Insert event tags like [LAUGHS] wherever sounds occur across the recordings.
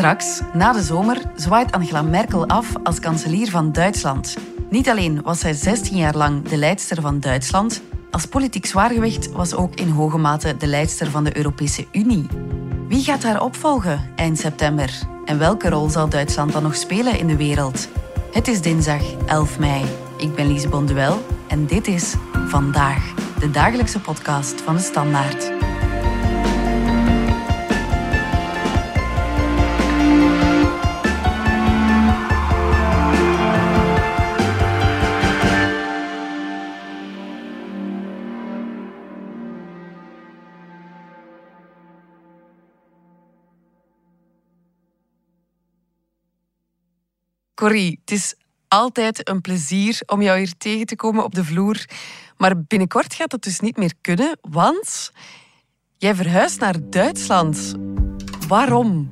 Straks, na de zomer, zwaait Angela Merkel af als kanselier van Duitsland. Niet alleen was zij 16 jaar lang de leidster van Duitsland, als politiek zwaargewicht was ook in hoge mate de leidster van de Europese Unie. Wie gaat haar opvolgen eind september? En welke rol zal Duitsland dan nog spelen in de wereld? Het is dinsdag 11 mei. Ik ben Lise Bonduel en dit is Vandaag, de dagelijkse podcast van de Standaard. Corrie, het is altijd een plezier om jou hier tegen te komen op de vloer. Maar binnenkort gaat dat dus niet meer kunnen, want jij verhuist naar Duitsland. Waarom?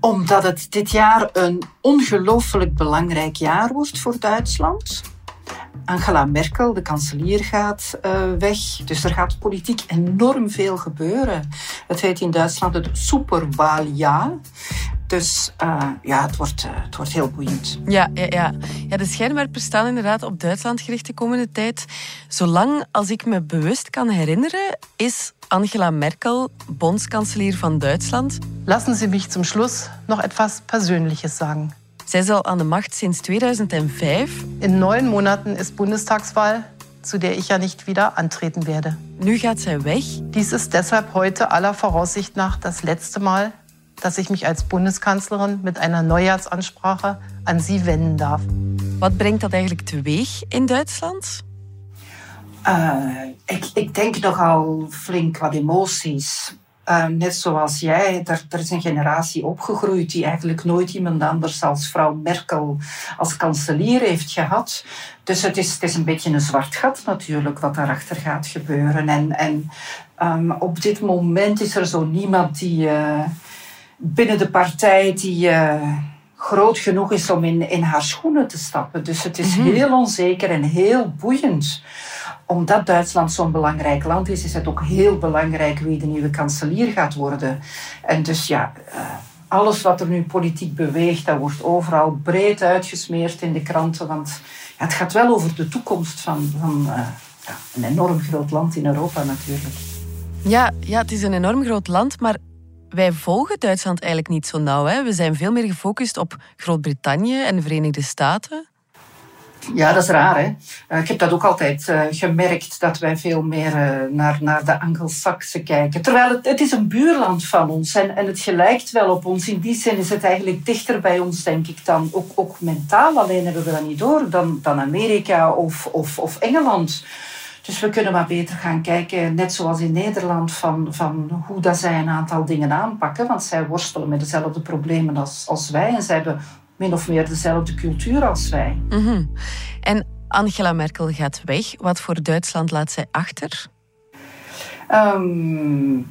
Omdat het dit jaar een ongelooflijk belangrijk jaar wordt voor Duitsland. Angela Merkel, de kanselier, gaat uh, weg. Dus er gaat politiek enorm veel gebeuren. Het heet in Duitsland het Superwahljahr. Dus uh, ja, het wordt, uh, het wordt heel boeiend. Ja, ja, ja. ja, de schijnwerpers staan inderdaad op Duitsland gericht de komende tijd. Zolang als ik me bewust kan herinneren, is Angela Merkel Bondskanselier van Duitsland. Lassen Sie mich zum Schluss noch etwas Persönliches sagen. Zij is al aan de macht sinds 2005. In neun Monaten ist Bundestagswahl, zu der ich ja nicht wieder antreten werde. Nu gaat zij weg. Dies ist deshalb heute aller Voraussicht nach das letzte Mal, dass ich mich als Bundeskanzlerin mit einer Neujahrsansprache an Sie wenden darf. Wat brengt dat eigenlijk teweeg in Duitsland? Uh, ik, ik denk nogal flink wat emoties. Uh, net zoals jij, er, er, is een generatie opgegroeid die eigenlijk nooit iemand anders als vrouw Merkel als kanselier heeft gehad. Dus het is, het is een beetje een zwart gat natuurlijk wat daarachter gaat gebeuren. En, en um, op dit moment is er zo niemand die uh, binnen de partij die uh, groot genoeg is om in, in haar schoenen te stappen. Dus het is mm -hmm. heel onzeker en heel boeiend omdat Duitsland zo'n belangrijk land is, is het ook heel belangrijk wie de nieuwe kanselier gaat worden. En dus ja, alles wat er nu politiek beweegt, dat wordt overal breed uitgesmeerd in de kranten. Want ja, het gaat wel over de toekomst van, van uh, ja, een enorm groot land in Europa natuurlijk. Ja, ja, het is een enorm groot land, maar wij volgen Duitsland eigenlijk niet zo nauw. Hè? We zijn veel meer gefocust op Groot-Brittannië en de Verenigde Staten. Ja, dat is raar. Uh, ik heb dat ook altijd uh, gemerkt, dat wij veel meer uh, naar, naar de Angelsaksen kijken. Terwijl het, het is een buurland van ons en, en het gelijkt wel op ons. In die zin is het eigenlijk dichter bij ons, denk ik, dan ook, ook mentaal. Alleen hebben we dat niet door dan, dan Amerika of, of, of Engeland. Dus we kunnen maar beter gaan kijken, net zoals in Nederland, van, van hoe dat zij een aantal dingen aanpakken. Want zij worstelen met dezelfde problemen als, als wij. En zij hebben min of meer dezelfde cultuur als wij. Mm -hmm. En Angela Merkel gaat weg. Wat voor Duitsland laat zij achter? Um,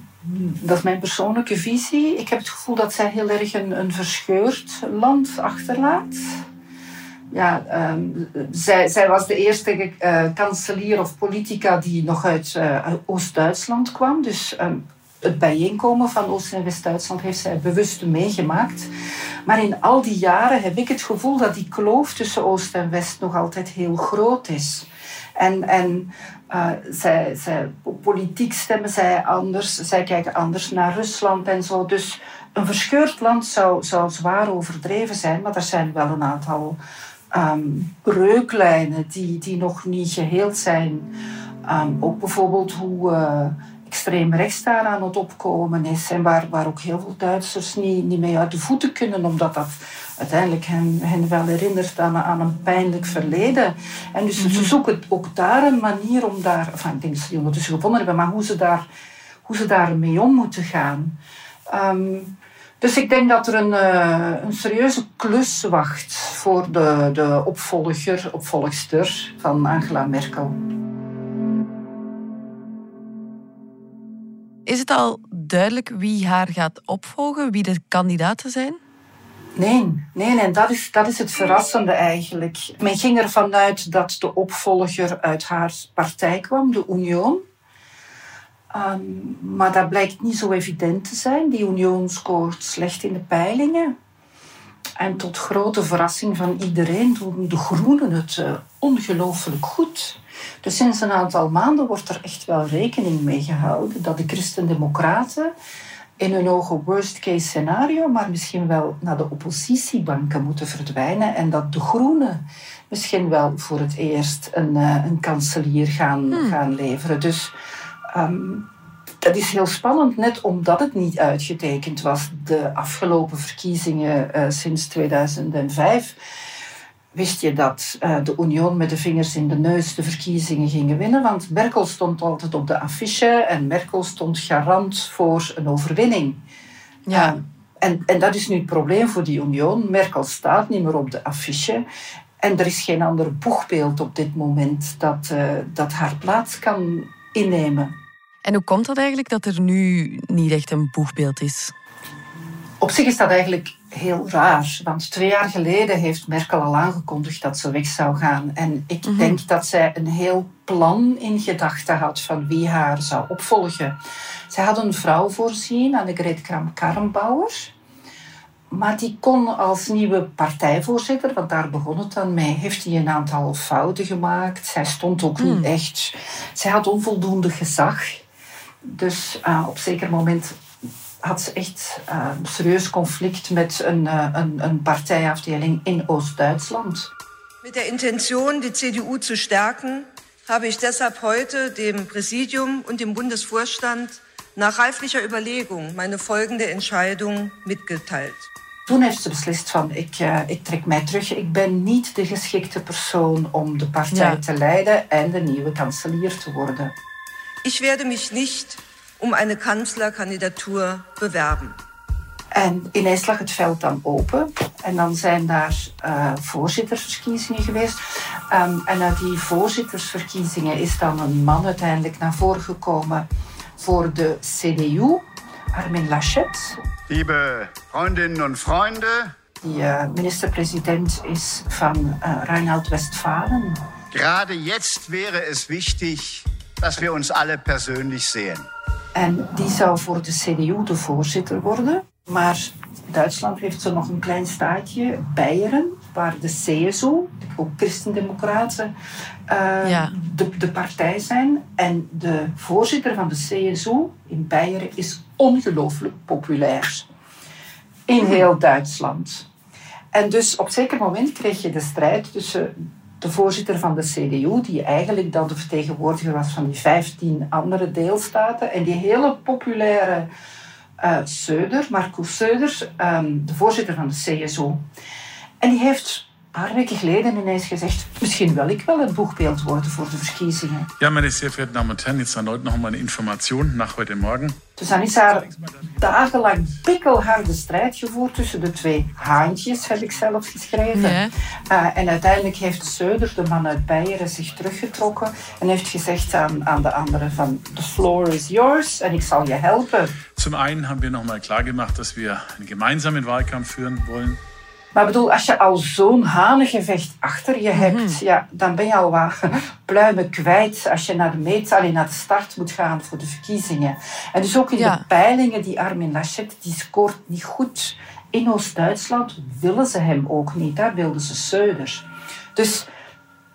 dat is mijn persoonlijke visie. Ik heb het gevoel dat zij heel erg een, een verscheurd land achterlaat. Ja, um, zij, zij, was de eerste uh, kanselier of politica die nog uit uh, Oost-Duitsland kwam. Dus um, het bijeenkomen van Oost- en West-Duitsland heeft zij bewust meegemaakt. Maar in al die jaren heb ik het gevoel dat die kloof tussen Oost en West nog altijd heel groot is. En, en uh, zij, zij, politiek stemmen zij anders, zij kijken anders naar Rusland en zo. Dus een verscheurd land zou, zou zwaar overdreven zijn, maar er zijn wel een aantal um, breuklijnen die, die nog niet geheeld zijn. Um, ook bijvoorbeeld hoe. Uh, extreem rechts daar aan het opkomen is. En waar, waar ook heel veel Duitsers niet, niet mee uit de voeten kunnen, omdat dat uiteindelijk hen, hen wel herinnert aan, aan een pijnlijk verleden. En dus ze zoeken ook daar een manier om daar, enfin, ik denk dat ze die ondertussen gevonden hebben, maar hoe ze daar, hoe ze daar mee om moeten gaan. Um, dus ik denk dat er een, uh, een serieuze klus wacht voor de, de opvolger, opvolgster van Angela Merkel. Is het al duidelijk wie haar gaat opvolgen, wie de kandidaten zijn? Nee, nee, en dat is, dat is het verrassende eigenlijk. Men ging ervan uit dat de opvolger uit haar partij kwam, de Union. Ehm, maar dat blijkt niet zo evident te zijn. Die Union scoort slecht in de peilingen. En tot grote verrassing van iedereen doen de Groenen het uh, ongelooflijk goed. Dus sinds een aantal maanden wordt er echt wel rekening mee gehouden dat de Christen-Democraten in hun ogen worst-case scenario, maar misschien wel naar de oppositiebanken moeten verdwijnen en dat de Groenen misschien wel voor het eerst een, uh, een kanselier gaan, hmm. gaan leveren. Dus um, dat is heel spannend, net omdat het niet uitgetekend was, de afgelopen verkiezingen uh, sinds 2005 wist je dat uh, de Union met de vingers in de neus de verkiezingen gingen winnen. Want Merkel stond altijd op de affiche en Merkel stond garant voor een overwinning. Ja. Uh, en, en dat is nu het probleem voor die Union. Merkel staat niet meer op de affiche. En er is geen ander boegbeeld op dit moment dat, uh, dat haar plaats kan innemen. En hoe komt dat eigenlijk dat er nu niet echt een boegbeeld is? Op zich is dat eigenlijk heel raar. Want twee jaar geleden heeft Merkel al aangekondigd dat ze weg zou gaan. En ik mhm. denk dat zij een heel plan in gedachten had van wie haar zou opvolgen. Zij had een vrouw voorzien, Annegret Kramp-Karrenbauer. Maar die kon als nieuwe partijvoorzitter, want daar begon het dan mee, heeft hij een aantal fouten gemaakt. Zij stond ook niet hmm. echt. Zij had onvoldoende gezag. Dus uh, op zeker moment had ze echt uh, een serieus conflict met een, uh, een, een Parteiafdeling in Oost-Duitsland. Mit der Intention, die CDU zu stärken, habe ich deshalb heute dem Präsidium und dem Bundesvorstand nach reiflicher Überlegung meine folgende Entscheidung mitgeteilt. Toen heeft ze beslist van ik, uh, ik trek mij terug. Ik ben niet de geschikte persoon om de partij ja. te leiden en de nieuwe kanselier te worden. Ich werde mich nicht um eine Kanzlerkandidatur bewerben. En ineens lag het veld dan open. En dan zijn daar uh, voorzittersverkiezingen geweest. Um, en uit die voorzittersverkiezingen is dan een man uiteindelijk naar voren gekomen voor de CDU, Armin Laschet. Liebe Freundinnen und Freunde. Die uh, minister-president is van uh, Rheinland-Westfalen. Gerade jetzt wäre es wichtig, dass wir uns alle persönlich sehen. En die zou voor de CDU de voorzitter worden. Maar Duitsland heeft zo nog een klein staatje, Beieren, waar de CSU, ook christendemocraten, uh, ja. de, de partij zijn. En de voorzitter van de CSU in Beieren is ongelooflijk populair. In heel Duitsland. En dus op zeker moment kreeg je de strijd tussen de voorzitter van de CDU, die eigenlijk dan de vertegenwoordiger was van die 15 andere deelstaten, en die hele populaire uh, Söder, Marcus Söder, um, de voorzitter van de CSU. En die heeft paar weken geleden ineens gezegd, misschien wil ik wel het boegbeeld worden voor de verkiezingen. Ja, meine sehr verehrten Damen und Herren, jetzt erneut noch einmal eine Information nach heute Morgen. Dus dan is daar dagenlang pikkelharde strijd gevoerd tussen de twee haantjes, heb ik zelf geschreven. Ja. Uh, en uiteindelijk heeft Söder, de man uit Beieren, zich teruggetrokken en heeft gezegd aan, aan de anderen van the floor is yours en ik zal je helpen. Zum einen haben wir nochmal klargemacht, dass wir einen gemeinsamen Wahlkampf führen wollen. Maar bedoel, als je al zo'n hanengevecht achter je hebt, mm -hmm. ja, dan ben je al wat [LAUGHS] pluimen kwijt als je naar de meet, alleen naar de start moet gaan voor de verkiezingen. En dus ook in ja. de peilingen, die Armin Laschet, die scoort niet goed. In Oost-Duitsland willen ze hem ook niet, daar wilden ze Söder. Dus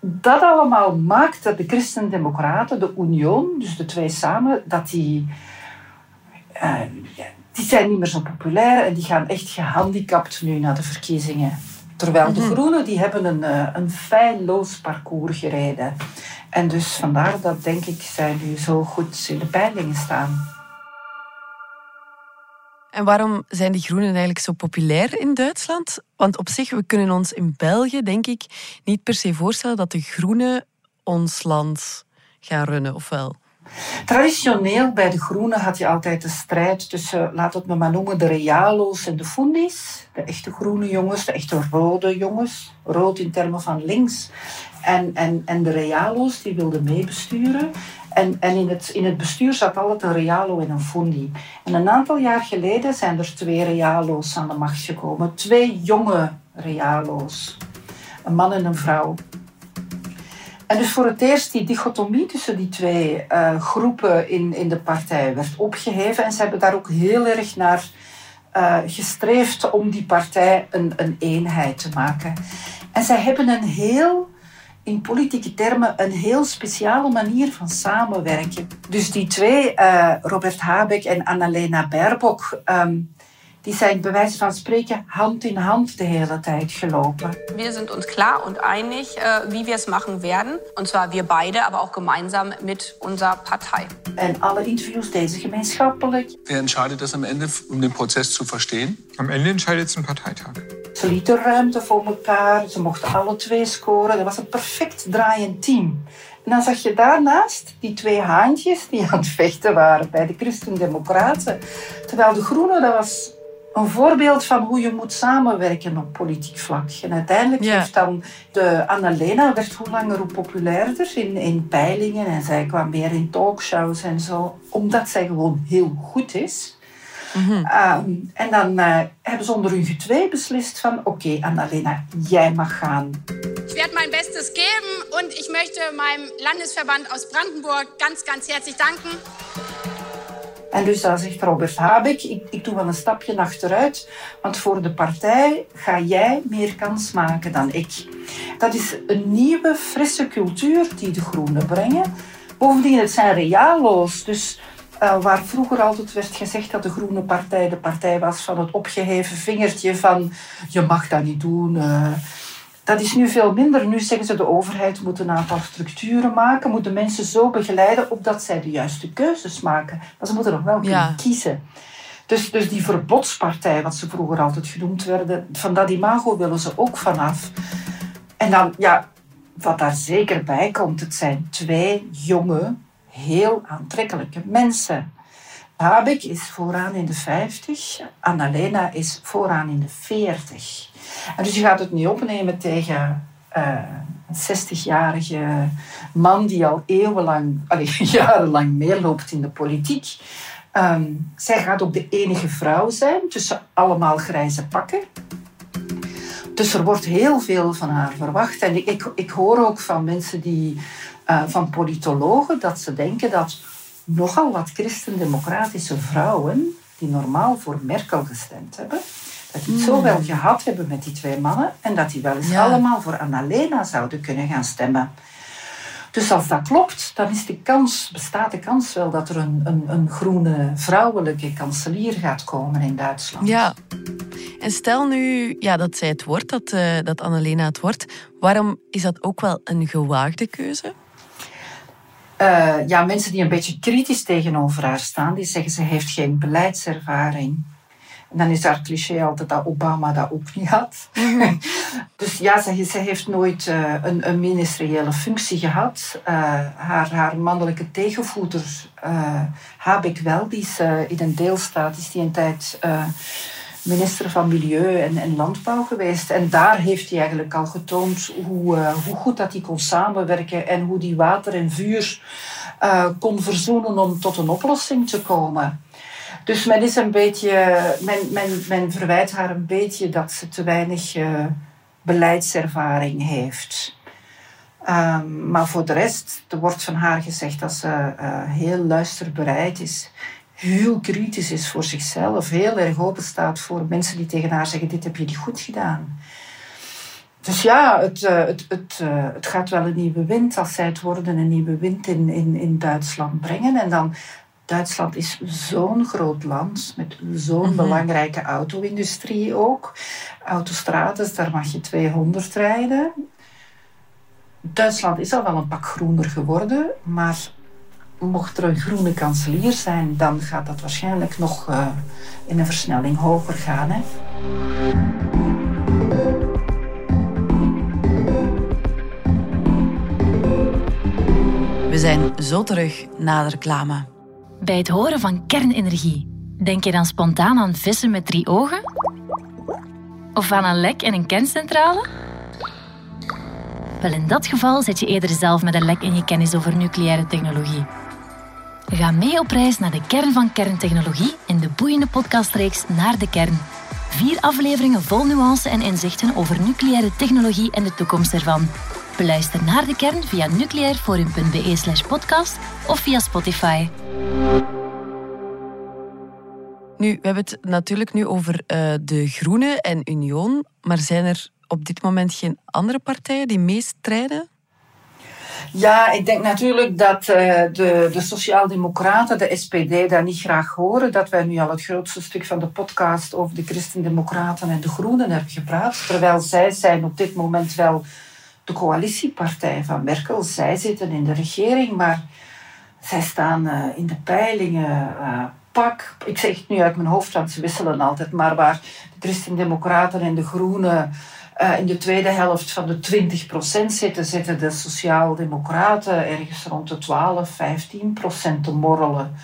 dat allemaal maakt dat de Christen-Democraten, de Union, dus de twee samen, dat die... Uh, die zijn niet meer zo populair en die gaan echt gehandicapt nu naar de verkiezingen. Terwijl de mhm. Groenen die hebben een, eh, een feilloos parcours gereden. En dus vandaar dat, denk ik, zij nu zo goed in de peilingen staan. En waarom zijn die groenen eigenlijk zo populair in Duitsland? Want op zich, we kunnen ons in België, denk ik, niet per se voorstellen dat de groenen ons land gaan runnen, of wel? Traditioneel bij de Groenen had je altijd de strijd tussen, laat het me maar noemen, de Realo's en de Fundis. De echte groene jongens, de echte rode jongens. Rood in termen van links. En, en, en de Realo's, die wilden meebesturen. En, en in, het, in het bestuur zat altijd een Realo en een Fundi. En een aantal jaar geleden zijn er twee Realo's aan de macht gekomen. Twee jonge Realo's. Een man en een vrouw. En dus voor het eerst die dichotomie tussen die twee uh, groepen in, in de partij werd opgeheven. En ze hebben daar ook heel erg naar uh, gestreefd om die partij een, een eenheid te maken. En zij hebben een heel in politieke termen een heel speciale manier van samenwerken. Dus die twee, uh, Robert Habeck en Annalena Baerbock, um, die zijn bij wijze van spreken hand in hand de hele tijd gelopen. Wir sind uns klar und einig, äh, wie wir es machen werden. Und zwar wir beide, aber auch gemeinsam mit unserer Partei. En alle interviews deze gemeenschappelijk. Wer entscheidet das am Ende, um den Prozess zu verstehen? Am Ende entscheidet es ein Parteitag. Ze lieten ruimte voor elkaar, ze mochten alle twee scoren. Dat was een perfect draaiend team. En dan zag je daarnaast die twee haantjes die aan het vechten waren bij de Christen-Democraten. Terwijl de Groenen, dat was een voorbeeld van hoe je moet samenwerken op politiek vlak. En uiteindelijk ja. heeft dan de Annalena werd hoe langer hoe populairder in, in peilingen en zij kwam meer in talkshows en zo, omdat zij gewoon heel goed is. Mm -hmm. um, en dan uh, hebben ze onder hun getwee beslist van oké okay, Annalena, jij mag gaan. Ich werde mein Bestes geben und ich möchte meinem Landesverband aus Brandenburg ganz, ganz herzlich danken. En dus dan zegt Robert Habeck, ik, ik doe wel een stapje achteruit, want voor de partij ga jij meer kans maken dan ik. Dat is een nieuwe, frisse cultuur die de Groenen brengen. Bovendien, het zijn realo's, dus uh, waar vroeger altijd werd gezegd dat de Groene Partij de partij was van het opgeheven vingertje van je mag dat niet doen... Uh, dat is nu veel minder. Nu zeggen ze de overheid moet een aantal structuren maken, moet de mensen zo begeleiden opdat zij de juiste keuzes maken. Maar ze moeten nog wel kunnen kiezen. Dus, dus die verbodspartij, wat ze vroeger altijd genoemd werden, van dat imago willen ze ook vanaf. En dan, ja, wat daar zeker bij komt, het zijn twee jonge, heel aantrekkelijke mensen. Habeck is vooraan in de 50, Annalena is vooraan in de 40. En dus je gaat het niet opnemen tegen uh, een 60-jarige man die al eeuwenlang, allee, [LAUGHS] jarenlang meeloopt in de politiek. Um, zij gaat ook de enige vrouw zijn tussen allemaal grijze pakken. Dus er wordt heel veel van haar verwacht. En ik, ik hoor ook van mensen die, uh, van politologen, dat ze denken dat nogal wat christendemocratische vrouwen, die normaal voor Merkel gestemd hebben, dat die het zo wel gehad hebben met die twee mannen en dat die wel eens allemaal voor Annalena zouden kunnen gaan stemmen. Dus als dat klopt, dan is de kans, bestaat de kans wel dat er een, een, een groene vrouwelijke kanselier gaat komen in Duitsland. Ja. En stel nu ja, dat zij het wordt, dat, uh, dat Annalena het wordt, waarom is dat ook wel een gewaagde keuze? Uh, ja, mensen die een beetje kritisch tegenover haar staan, die zeggen ze heeft geen beleidservaring. En dan is haar cliché altijd dat Obama dat ook niet had. [LAUGHS] dus ja, ze, ze heeft nooit uh, een, een, ministeriële functie gehad. Uh, haar, haar mannelijke tegenvoerder, Habeck wel, die is in een deelstaat, is die een tijd minister van Milieu en, Landbouw geweest. En daar heeft hij eigenlijk al getoond hoe, hoe goed dat hij kon samenwerken en hoe die water en vuur kon verzoenen om tot een oplossing te komen. Dus men is een beetje, men, men, men verwijt haar een beetje dat ze te weinig uh, beleidservaring heeft. Um, maar voor de rest, er wordt van haar gezegd dat ze heel luisterbereid is, heel kritisch is voor zichzelf, heel erg open staat voor mensen die tegen haar zeggen: Dit heb je niet goed gedaan. Dus ja, het, uh, het, het, het gaat wel een nieuwe wind als zij het worden, een nieuwe wind in, in, in Duitsland brengen. En dan Duitsland is zo'n groot land met zo'n mhm. belangrijke auto-industrie ook. Autostrades, daar mag je 200 rijden. Duitsland is al wel een pak groener geworden, maar mocht er een groene kanselier zijn, dan gaat dat waarschijnlijk nog uh, in een versnelling hoger gaan. Hè? We zijn zo terug na de reclame. Bij het horen van kernenergie, denk je dan spontaan aan vissen met drie ogen? Of aan een lek in een kerncentrale? Wel, in dat geval zit je eerder zelf met een lek in je kennis over nucleaire technologie. Ga mee op reis naar de kern van kerntechnologie in de boeiende podcastreeks Naar de Kern. Vier afleveringen vol nuance en inzichten over nucleaire technologie en de toekomst ervan. Beluister naar de kern via nucleairforum.be slash podcast of via Spotify. Nu, we hebben het natuurlijk nu over uh, de Groenen en Union, maar zijn er op dit moment geen andere partijen die meestrijden? Ja, ik denk natuurlijk dat uh, de, de Sociaaldemocraten, de SPD, dat niet graag horen. Dat wij nu al het grootste stuk van de podcast over de Christendemocraten en de Groenen hebben gepraat. Terwijl zij zijn op dit moment wel de coalitiepartij van Merkel. Zij zitten in de regering, maar zij staan uh, in de peilingen. Uh, pak, ik zeg het nu uit mijn hoofd, want ze wisselen altijd, maar waar de Christendemocraten en de Groenen in de tweede helft van de 20% zitten, zitten de Sociaaldemocraten ergens rond de 12, 15% te morrelen.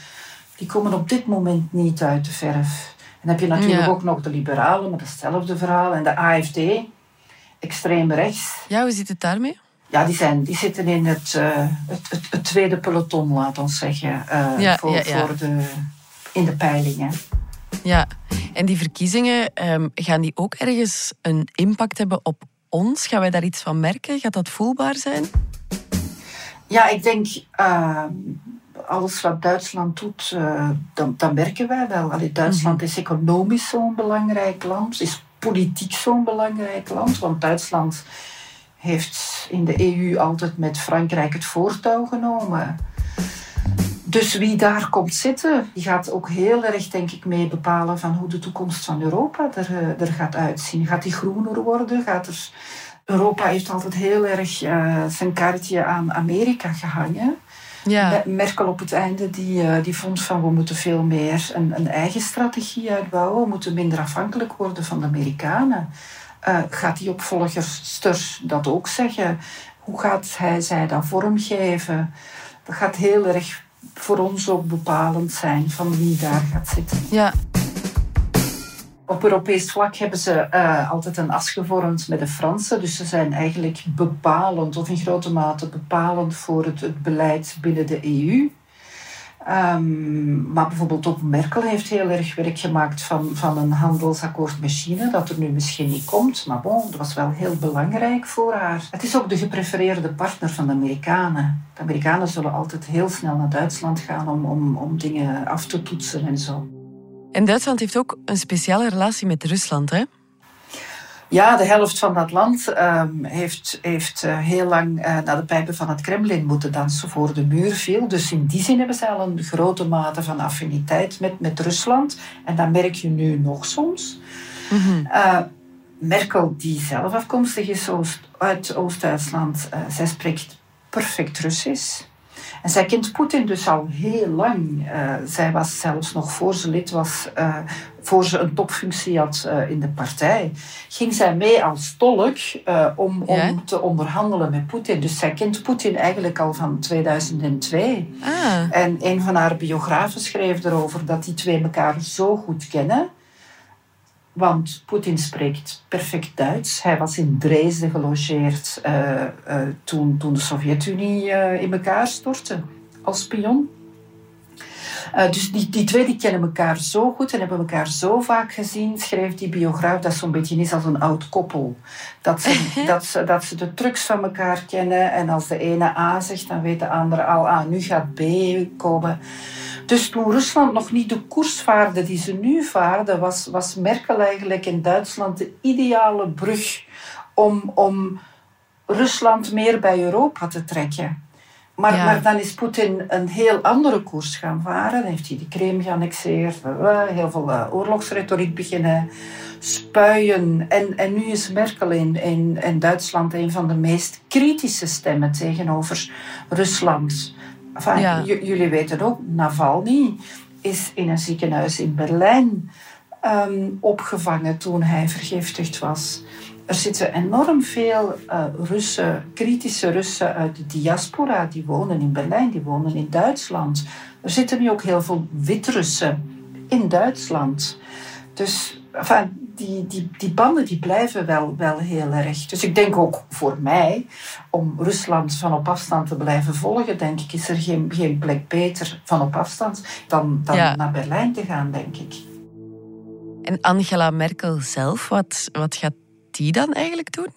Die komen op dit moment niet uit de verf. En dan heb je natuurlijk Ja. ook nog de liberalen met hetzelfde verhaal en de AFD, extreem rechts. Ja, hoe zit het daarmee? Ja, die, zijn, die zitten in het, eh, het, het, het tweede peloton, laat ons zeggen, eh, Ja, voor, ja. voor de, in de peilingen. Ja, en die verkiezingen, ehm, gaan die ook ergens een impact hebben op ons? Gaan wij daar iets van merken? Gaat dat voelbaar zijn? Ja, ik denk uh, alles wat Duitsland doet, uh, dan, dan merken wij wel. Allee, Duitsland is economisch zo'n belangrijk land, is politiek zo'n belangrijk land, want Duitsland heeft in de EU altijd met Frankrijk het voortouw genomen. Dus wie daar komt zitten, die gaat ook heel erg, denk ik, mee bepalen van hoe de toekomst van Europa er, uh, er gaat uitzien. Gaat die groener worden? Gaat er... Europa heeft altijd heel erg uh, zijn kaartje aan Amerika gehangen. Ja. Merkel op het einde die, uh, die vond van we moeten veel meer een, een, eigen strategie uitbouwen. We moeten minder afhankelijk worden van de Amerikanen. Uh, gaat die opvolgerster dat ook zeggen? Hoe gaat hij zij dat vormgeven? Dat gaat heel erg voor ons ook bepalend zijn van wie daar gaat zitten. Ja. Op Europees vlak hebben ze uh, altijd een as gevormd met de Fransen. Dus ze zijn eigenlijk bepalend, of in grote mate bepalend voor het, het beleid binnen de EU. Um, maar bijvoorbeeld ook Merkel heeft heel erg werk gemaakt van, van een handelsakkoord met China, dat er nu misschien niet komt. Maar bon, dat was wel heel belangrijk voor haar. Het is ook de geprefereerde partner van de Amerikanen. De Amerikanen zullen altijd heel snel naar Duitsland gaan om, om, om dingen af te toetsen en zo. En Duitsland heeft ook een speciale relatie met Rusland, hè? Ja, de helft van dat land um, heeft, heeft uh, heel lang uh, naar de pijpen van het Kremlin moeten dansen voor de muur viel. Dus in die zin hebben ze al een grote mate van affiniteit met, met Rusland. En dat merk je nu nog soms. Mm -hmm. uh, Merkel, die zelf afkomstig is uit Oost-Duitsland, zij spreekt perfect Russisch. En zij kent Poetin dus al heel lang. Uh, zij was zelfs nog voor ze lid was, uh, voor ze een topfunctie had uh, in de partij, ging zij mee als tolk om, om te onderhandelen met Poetin. Dus zij kent Poetin eigenlijk al van 2002. Ah. En een van haar biografen schreef erover dat die twee elkaar zo goed kennen. Want Poetin spreekt perfect Duits. Hij was in Dresden gelogeerd uh, uh, toen, toen de Sovjet-Unie uh, in elkaar stortte als spion. dus die, die twee die kennen elkaar zo goed en hebben elkaar zo vaak gezien, schreef die biograaf dat zo'n beetje is als een oud koppel. Dat ze, [LAUGHS] dat, ze, dat ze de trucs van elkaar kennen en als de ene A zegt, dan weet de andere al, ah, nu gaat B komen. Dus toen Rusland nog niet de koers vaarde die ze nu vaarden, was, was Merkel eigenlijk in Duitsland de ideale brug om, om Rusland meer bij Europa te trekken. Maar, Ja. maar dan is Poetin een heel andere koers gaan varen. Dan heeft hij de Krim geannexeerd, heel veel uh, oorlogsretoriek beginnen spuien. En, en nu is Merkel in, in, in Duitsland een van de meest kritische stemmen tegenover Rusland. Enfin, Ja. j- jullie weten ook, Navalny is in een ziekenhuis in Berlijn ehm, opgevangen toen hij vergiftigd was. Er zitten enorm veel eh, Russen, kritische Russen uit de diaspora, die wonen in Berlijn, die wonen in Duitsland. Er zitten nu ook heel veel Wit-Russen in Duitsland. Dus enfin, die, die, die banden die blijven wel, wel heel erg. Dus ik denk ook voor mij, om Rusland van op afstand te blijven volgen, denk ik, is er geen, geen plek beter van op afstand dan, dan Ja. naar Berlijn te gaan, denk ik. En Angela Merkel zelf, wat, wat gaat die dan eigenlijk doen?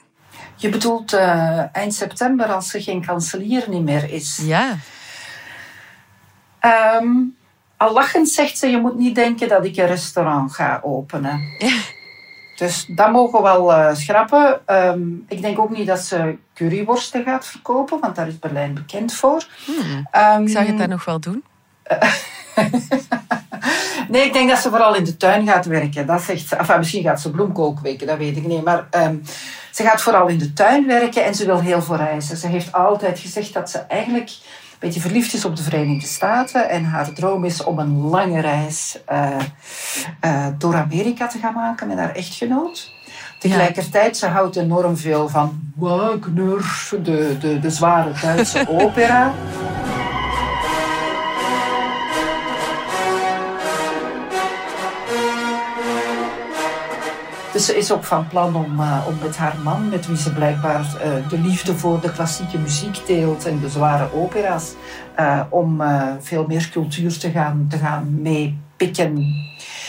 Je bedoelt uh, eind september als er geen kanselier niet meer is? Ja. Um, al lachend zegt ze, je moet niet denken dat ik een restaurant ga openen. Ja. [LAUGHS] Dus dat mogen we wel uh, schrappen. Um, ik denk ook niet dat ze curryworsten gaat verkopen, want daar is Berlijn bekend voor. Hmm. Um, ik zag het daar nog wel doen. [LAUGHS] nee, ik denk dat ze vooral in de tuin gaat werken. Dat zegt ze. Enfin, misschien gaat ze bloemkool kweken, dat weet ik niet. Maar um, ze gaat vooral in de tuin werken en ze wil heel veel reizen. Ze heeft altijd gezegd dat ze eigenlijk beetje verliefd is op de Verenigde Staten. En haar droom is om een lange reis uh, uh, door Amerika te gaan maken met haar echtgenoot. Tegelijkertijd, ze houdt enorm veel van Wagner, de, de, de zware Duitse [LAUGHS] opera. Dus ze is ook van plan om, uh, om met haar man, met wie ze blijkbaar uh, de liefde voor de klassieke muziek deelt en de zware opera's, uh, om veel meer cultuur te gaan, te gaan meepikken.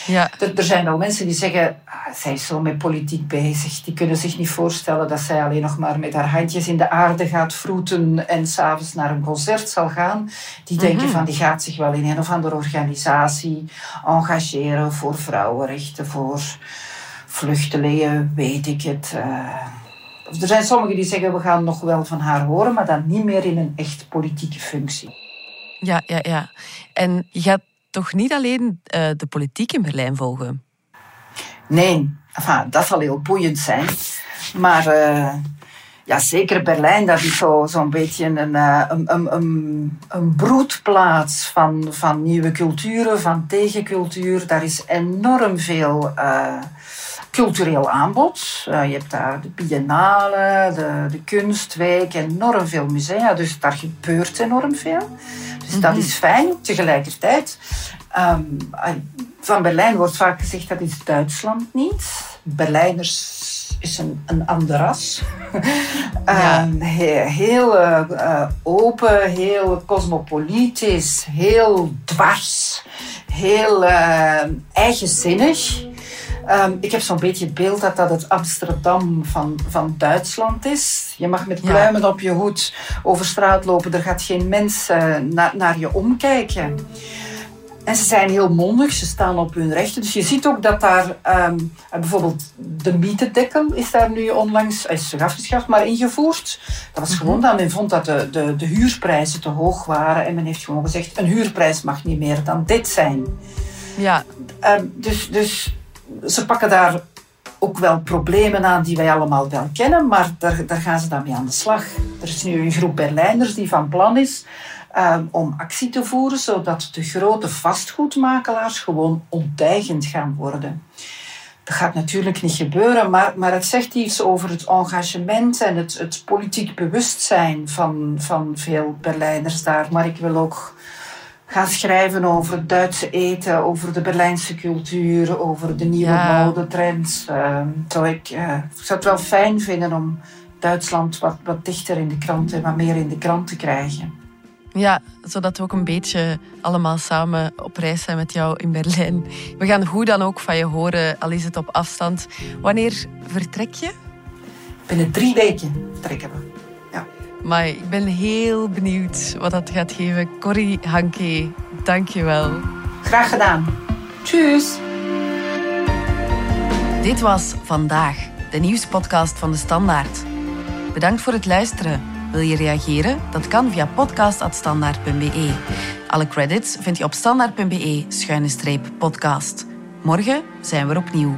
Ja. Er, er, zijn wel mensen die zeggen, ah, zij is zo met politiek bezig. Die kunnen zich niet voorstellen dat zij alleen nog maar met haar handjes in de aarde gaat vroeten en s'avonds naar een concert zal gaan. Die denken mm -hmm. van, die gaat zich wel in een of andere organisatie engageren voor vrouwenrechten, voor vluchtelingen, weet ik het. Uh, er zijn sommigen die zeggen we gaan nog wel van haar horen, maar dan niet meer in een echt politieke functie. Ja, ja, ja. En je gaat toch niet alleen uh, de politiek in Berlijn volgen? Nee, enfin, dat zal heel boeiend zijn. Maar uh, ja, zeker Berlijn, dat is zo'n zo beetje een, een, een, een, een broedplaats van, van nieuwe culturen, van tegencultuur. Daar is enorm veel cultureel aanbod. Uh, je hebt daar de biennale, de, de kunstweek, enorm veel musea. Dus daar gebeurt enorm veel. Dus mm -hmm. dat is fijn. Tegelijkertijd, um, van Berlijn wordt vaak gezegd dat is Duitsland niet. Berlijners is een, een ander ras. [LAUGHS] Ja. um, heel, heel uh, open, heel cosmopolitisch, heel dwars, heel uh, eigenzinnig. Um, ik heb zo'n beetje het beeld dat dat het Amsterdam van, van Duitsland is. Je mag met pluimen ja. op je hoed over straat lopen. Er gaat geen mens uh, na, naar je omkijken. En ze zijn heel mondig, ze staan op hun rechten. Dus je ziet ook dat daar um, bijvoorbeeld de mietendekkel is daar nu onlangs, is afgeschaft, maar ingevoerd. Dat was gewoon dat men vond dat de, de, de huurprijzen te hoog waren. En men heeft gewoon gezegd, een huurprijs mag niet meer dan dit zijn. Ja. Um, dus, dus ze pakken daar ook wel problemen aan die wij allemaal wel kennen, maar daar, daar gaan ze dan mee aan de slag. Er is nu een groep Berlijners die van plan is um, om actie te voeren, zodat de grote vastgoedmakelaars gewoon ontdeigend gaan worden. Dat gaat natuurlijk niet gebeuren, maar, maar het zegt iets over het engagement en het, het politiek bewustzijn van, van veel Berlijners daar. Maar ik wil ook gaan schrijven over het Duitse eten, over de Berlijnse cultuur, over de nieuwe ja. modetrends. Uh, zou ik, uh, ik zou het wel fijn vinden om Duitsland wat, wat dichter in de krant en wat meer in de krant te krijgen. Ja, zodat we ook een beetje allemaal samen op reis zijn met jou in Berlijn. We gaan hoe dan ook van je horen, al is het op afstand. Wanneer vertrek je? Binnen drie weken vertrekken we. Maar ik ben heel benieuwd wat dat gaat geven. Corrie Hanke, dank je wel. Graag gedaan. Tjus. Dit was Vandaag, de nieuwspodcast van De Standaard. Bedankt voor het luisteren. Wil je reageren? Dat kan via podcast.standaard.be. Alle credits vind je op standaard.be-podcast. Morgen zijn we er opnieuw.